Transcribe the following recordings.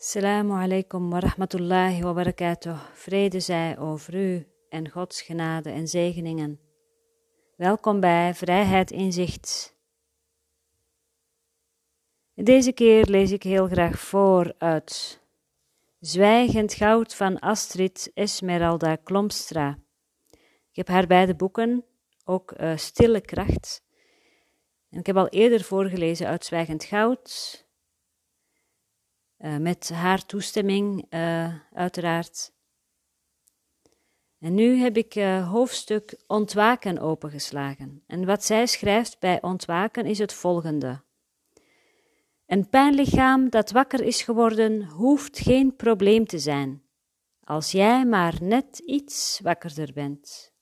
Assalamu alaikum wa rahmatullahi wa barakatuh. Vrede zij over u en Gods genade en zegeningen. Welkom bij Vrijheid Inzicht. Deze keer lees ik heel graag voor uit Zwijgend Goud van Astrid Esmeralda Klomstra. Ik heb haar beide boeken, ook uh, Stille Kracht. En ik heb al eerder voorgelezen uit Zwijgend Goud, uh, met haar toestemming, uh, uiteraard. En nu heb ik uh, hoofdstuk Ontwaken opengeslagen. En wat zij schrijft bij Ontwaken is het volgende. Een pijnlichaam dat wakker is geworden, hoeft geen probleem te zijn, als jij maar net iets wakkerder bent.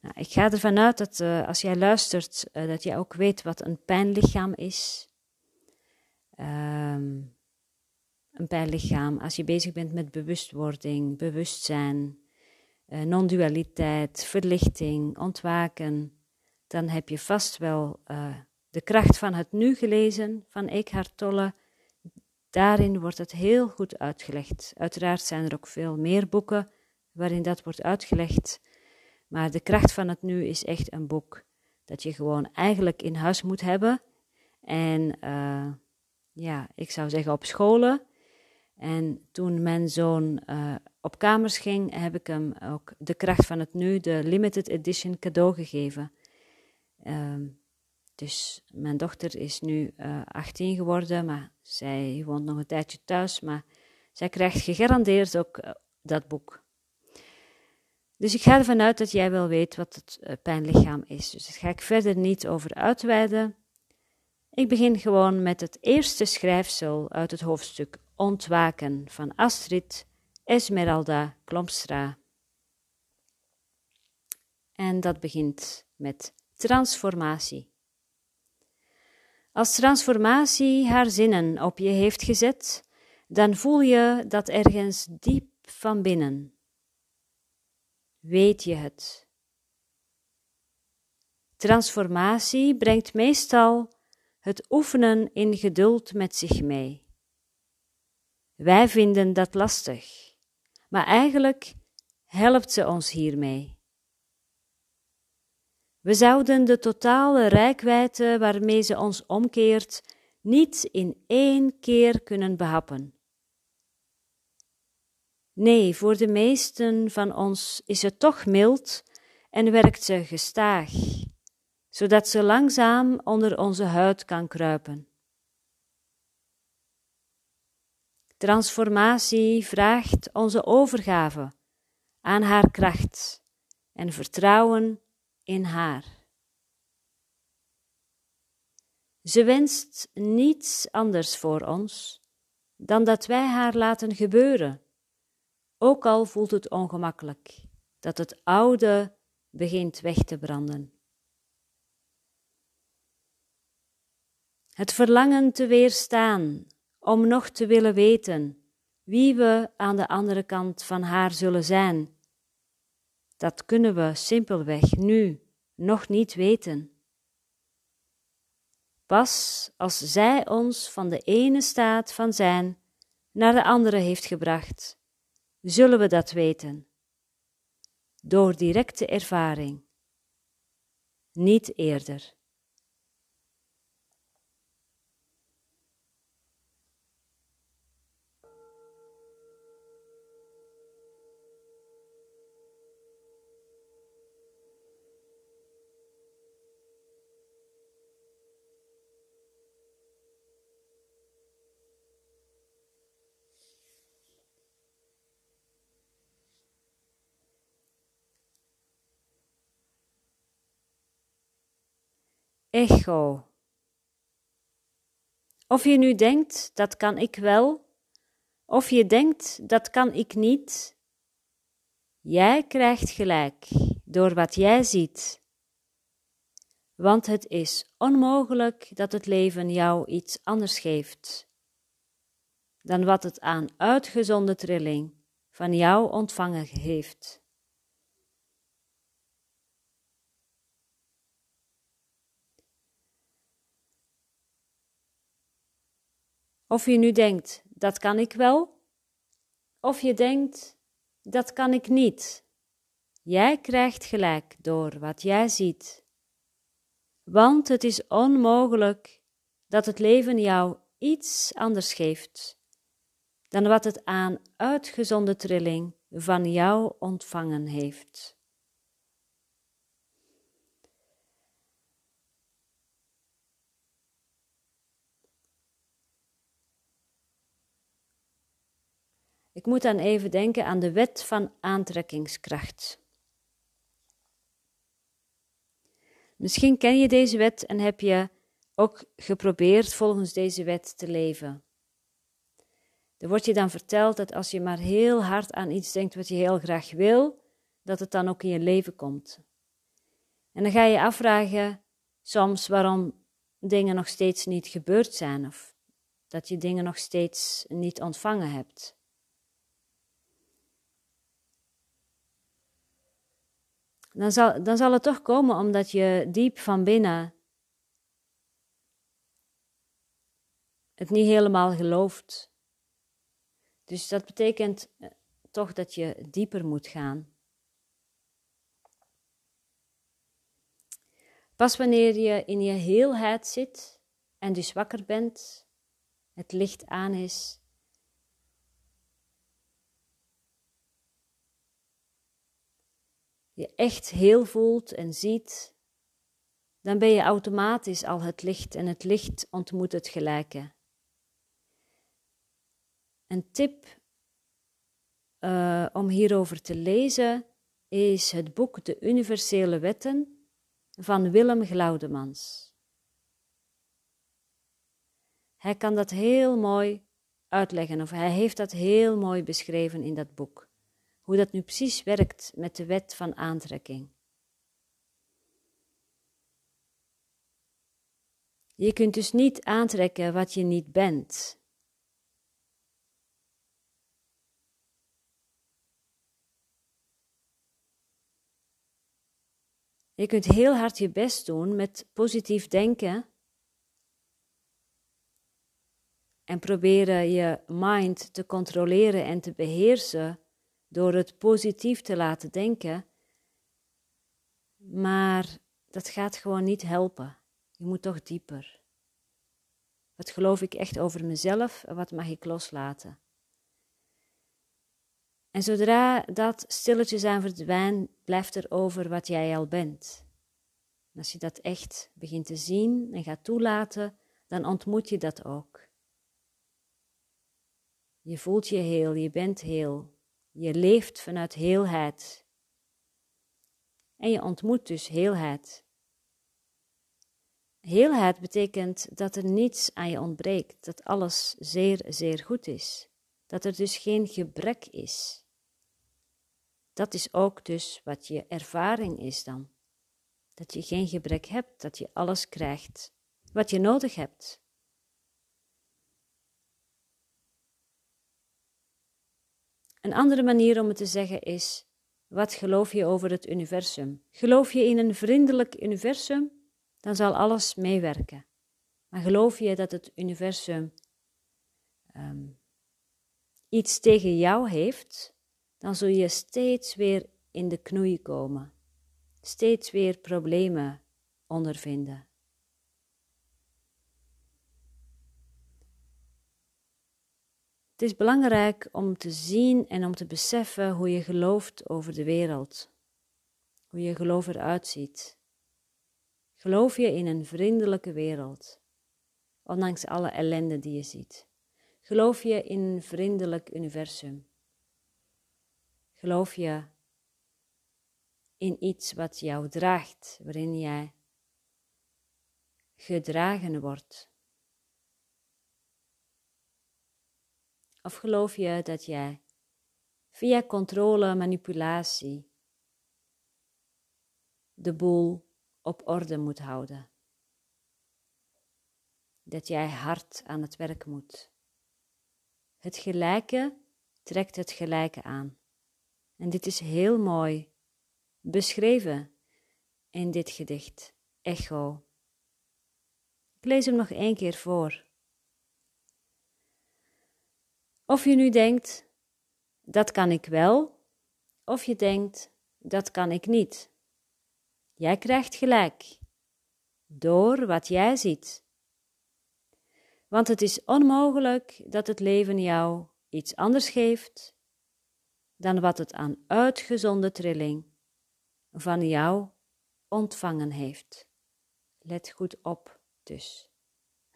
Nou, ik ga ervan uit dat als jij luistert, dat jij ook weet wat een pijnlichaam is. Um, een pijnlichaam, als je bezig bent met bewustwording, bewustzijn, uh, non-dualiteit, verlichting, ontwaken, dan heb je vast wel uh, de kracht van het nu gelezen van Eckhart Tolle. Daarin wordt het heel goed uitgelegd. Uiteraard zijn er ook veel meer boeken waarin dat wordt uitgelegd. Maar de kracht van het nu is echt een boek dat je gewoon eigenlijk in huis moet hebben. En uh, ja, ik zou zeggen op scholen. En toen mijn zoon uh, op kamers ging, heb ik hem ook de kracht van het nu, de limited edition, cadeau gegeven. Uh, dus mijn dochter is nu uh, eh, 18 geworden, maar zij woont nog een tijdje thuis. Maar zij krijgt gegarandeerd ook dat boek. Dus ik ga ervan uit dat jij wel weet wat het pijnlichaam is. Dus daar ga ik verder niet over uitweiden. Ik begin gewoon met het eerste schrijfsel uit het hoofdstuk Ontwaken van Astrid Esmeralda Klomstra. En dat begint met transformatie. Als transformatie haar zinnen op je heeft gezet, dan voel je dat ergens diep van binnen. Weet je het? Transformatie brengt meestal het oefenen in geduld met zich mee. Wij vinden dat lastig, maar eigenlijk helpt ze ons hiermee. We zouden de totale rijkwijde waarmee ze ons omkeert niet in één keer kunnen behappen. Nee, voor de meesten van ons is het toch mild en werkt ze gestaag zodat ze langzaam onder onze huid kan kruipen. Transformatie vraagt onze overgave aan haar kracht en vertrouwen in haar. Ze wenst niets anders voor ons dan dat wij haar laten gebeuren, ook al voelt het ongemakkelijk, dat het oude begint weg te branden. Het verlangen te weerstaan om nog te willen weten wie we aan de andere kant van haar zullen zijn. Dat kunnen we simpelweg nu nog niet weten. Pas als zij ons van de ene staat van zijn naar de andere heeft gebracht, zullen we dat weten. Door directe ervaring. Niet eerder. Echo. Of je nu denkt, dat kan ik wel, of je denkt, dat kan ik niet, jij krijgt gelijk door wat jij ziet. Want het is onmogelijk dat het leven jou iets anders geeft dan wat het aan uitgezonde trilling van jou ontvangen heeft. Of je nu denkt, dat kan ik wel, of je denkt, dat kan ik niet. Jij krijgt gelijk door wat jij ziet. Want het is onmogelijk dat het leven jou iets anders geeft dan wat het aan uitgezonde trilling van jou ontvangen heeft. Ik moet dan even denken aan de wet van aantrekkingskracht. Misschien ken je deze wet en heb je ook geprobeerd volgens deze wet te leven. Er wordt je dan verteld dat als je maar heel hard aan iets denkt wat je heel graag wil, dat het dan ook in je leven komt. En dan ga je je afvragen soms waarom dingen nog steeds niet gebeurd zijn of dat je dingen nog steeds niet ontvangen hebt. Dan zal, dan zal het toch komen omdat je diep van binnen het niet helemaal gelooft. Dus dat betekent eh, toch dat je dieper moet gaan. Pas wanneer je in je heelheid zit en dus wakker bent, het licht aan is, je echt heel voelt en ziet, dan ben je automatisch al het licht en het licht ontmoet het gelijke. Een tip uh, om hierover te lezen is het boek De Universele Wetten van Willem Glaudemans. Hij kan dat heel mooi uitleggen, of hij heeft dat heel mooi beschreven in dat boek. Hoe dat nu precies werkt met de wet van aantrekking. Je kunt dus niet aantrekken wat je niet bent. Je kunt heel hard je best doen met positief denken. En proberen je mind te controleren en te beheersen door het positief te laten denken. Maar dat gaat gewoon niet helpen. Je moet toch dieper. Wat geloof ik echt over mezelf en wat mag ik loslaten? En zodra dat stilletjes aan verdwijnt, blijft er over wat jij al bent. En als je dat echt begint te zien en gaat toelaten, dan ontmoet je dat ook. Je voelt je heel, je bent heel, je leeft vanuit heelheid. En je ontmoet dus heelheid. Heelheid betekent dat er niets aan je ontbreekt, dat alles zeer, zeer goed is, dat er dus geen gebrek is. Dat is ook dus wat je ervaring is dan. Dat je geen gebrek hebt, dat je alles krijgt wat je nodig hebt. Een andere manier om het te zeggen is: wat geloof je over het universum? Geloof je in een vriendelijk universum, dan zal alles meewerken. Maar geloof je dat het universum um, iets tegen jou heeft, dan zul je steeds weer in de knoei komen, steeds weer problemen ondervinden. Het is belangrijk om te zien en om te beseffen hoe je gelooft over de wereld, hoe je geloof eruit ziet. Geloof je in een vriendelijke wereld, ondanks alle ellende die je ziet? Geloof je in een vriendelijk universum? Geloof je in iets wat jou draagt, waarin jij gedragen wordt? Of geloof je dat jij via controle, manipulatie de boel op orde moet houden? Dat jij hard aan het werk moet. Het gelijke trekt het gelijke aan. En dit is heel mooi beschreven in dit gedicht, Echo. Ik lees hem nog één keer voor. Of je nu denkt, dat kan ik wel, of je denkt, dat kan ik niet. Jij krijgt gelijk, door wat jij ziet. Want het is onmogelijk dat het leven jou iets anders geeft dan wat het aan uitgezonde trilling van jou ontvangen heeft. Let goed op dus.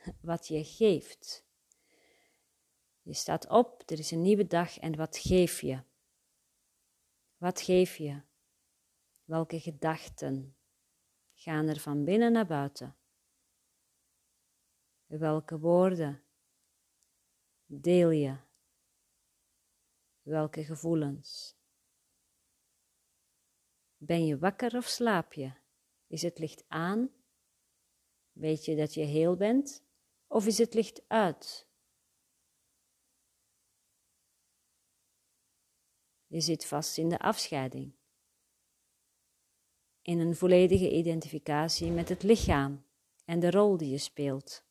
Wat je geeft. Je staat op, er is een nieuwe dag en wat geef je? Wat geef je? Welke gedachten gaan er van binnen naar buiten? Welke woorden deel je? Welke gevoelens? Ben je wakker of slaap je? Is het licht aan? Weet je dat je heel bent? Of is het licht uit? Je zit vast in de afscheiding. In een volledige identificatie met het lichaam en de rol die je speelt.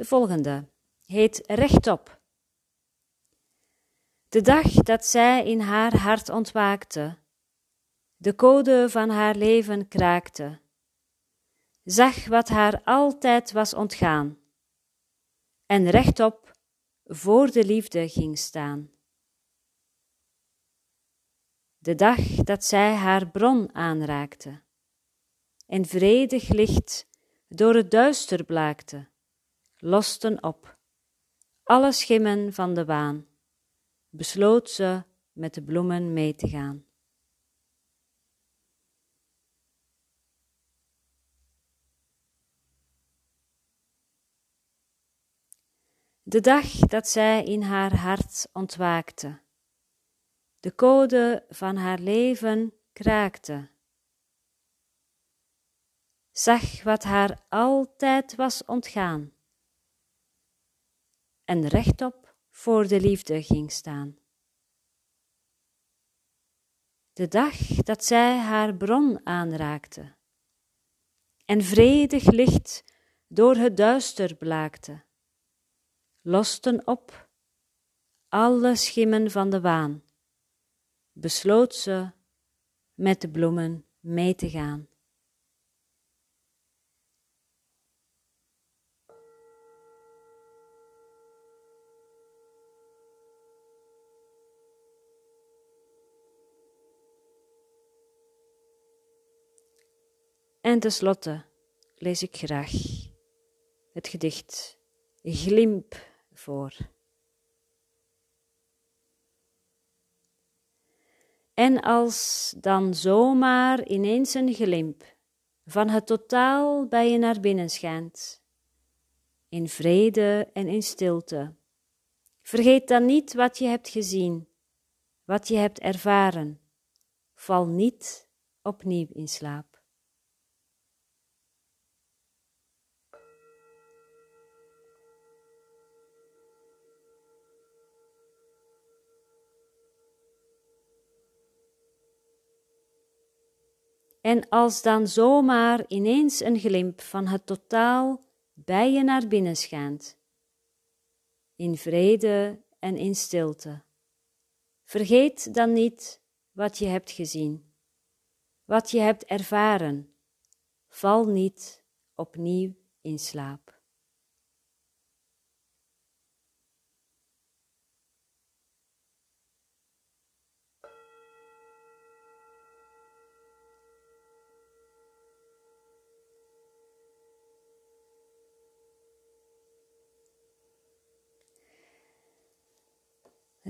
De volgende heet Rechtop. De dag dat zij in haar hart ontwaakte, de code van haar leven kraakte, zag wat haar altijd was ontgaan, en rechtop voor de liefde ging staan. De dag dat zij haar bron aanraakte, en vredig licht door het duister blaakte losten op. Alle schimmen van de waan, besloot ze met de bloemen mee te gaan. De dag dat zij in haar hart ontwaakte, de code van haar leven kraakte, zag wat haar altijd was ontgaan en rechtop voor de liefde ging staan. De dag dat zij haar bron aanraakte en vredig licht door het duister blaakte, losten op alle schimmen van de waan, besloot ze met de bloemen mee te gaan. En tenslotte lees ik graag het gedicht Glimp voor. En als dan zomaar ineens een glimp van het totaal bij je naar binnen schijnt, in vrede en in stilte, vergeet dan niet wat je hebt gezien, wat je hebt ervaren, val niet opnieuw in slaap. En als dan zomaar ineens een glimp van het totaal bij je naar binnen schijnt, in vrede en in stilte, vergeet dan niet wat je hebt gezien, wat je hebt ervaren, val niet opnieuw in slaap.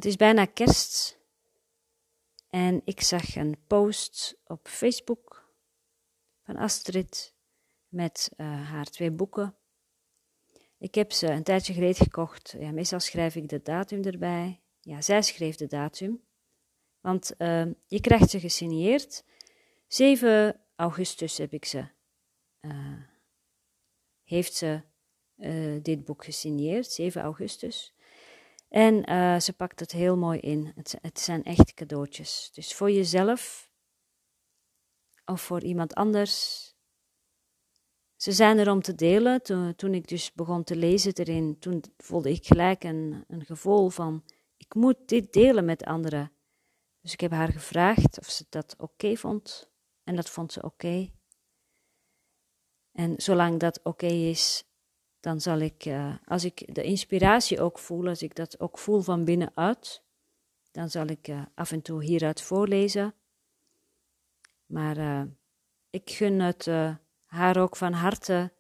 Het is bijna kerst en ik zag een post op Facebook van Astrid met uh, haar twee boeken. Ik heb ze een tijdje geleden gekocht. Ja, meestal schrijf ik de datum erbij. Ja, zij schreef de datum. Want uh, je krijgt ze gesigneerd. 7 augustus heb ik ze, uh, heeft ze dit boek gesigneerd, 7 augustus. En uh, ze pakt het heel mooi in. Het, het, zijn echt cadeautjes. Dus voor jezelf of voor iemand anders. Ze zijn er om te delen. Toen, toen ik dus begon te lezen erin, toen voelde ik gelijk een, een gevoel van: ik moet dit delen met anderen. Dus ik heb haar gevraagd of ze dat oké vond. En dat vond ze oké. En zolang dat oké is, dan zal ik, uh, als ik de inspiratie ook voel, als ik dat ook voel van binnenuit, dan zal ik uh, af en toe hieruit voorlezen. Maar uh, ik gun het haar ook van harte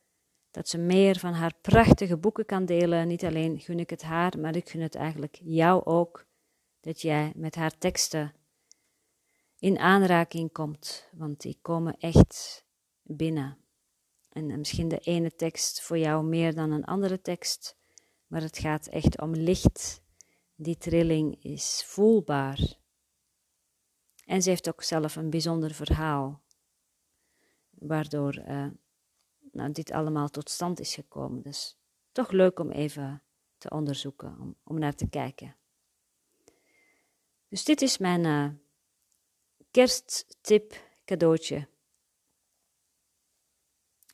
dat ze meer van haar prachtige boeken kan delen. Niet alleen gun ik het haar, maar ik gun het eigenlijk jou ook, dat jij met haar teksten in aanraking komt, want die komen echt binnen. En misschien de ene tekst voor jou meer dan een andere tekst, maar het gaat echt om licht. Die trilling is voelbaar. En ze heeft ook zelf een bijzonder verhaal, waardoor uh, nou, dit allemaal tot stand is gekomen. Dus toch leuk om even te onderzoeken, om, om naar te kijken. Dus dit is mijn uh, kersttip cadeautje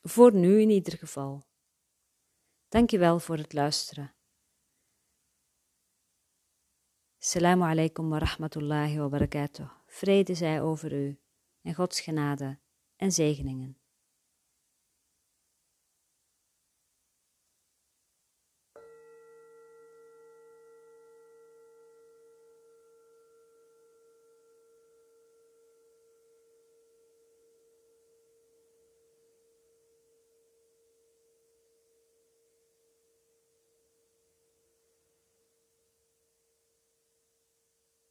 voor nu in ieder geval. Dankjewel voor het luisteren. Assalamu alaikum wa rahmatullahi wa barakatuh. Vrede zij over u en Gods genade en zegeningen.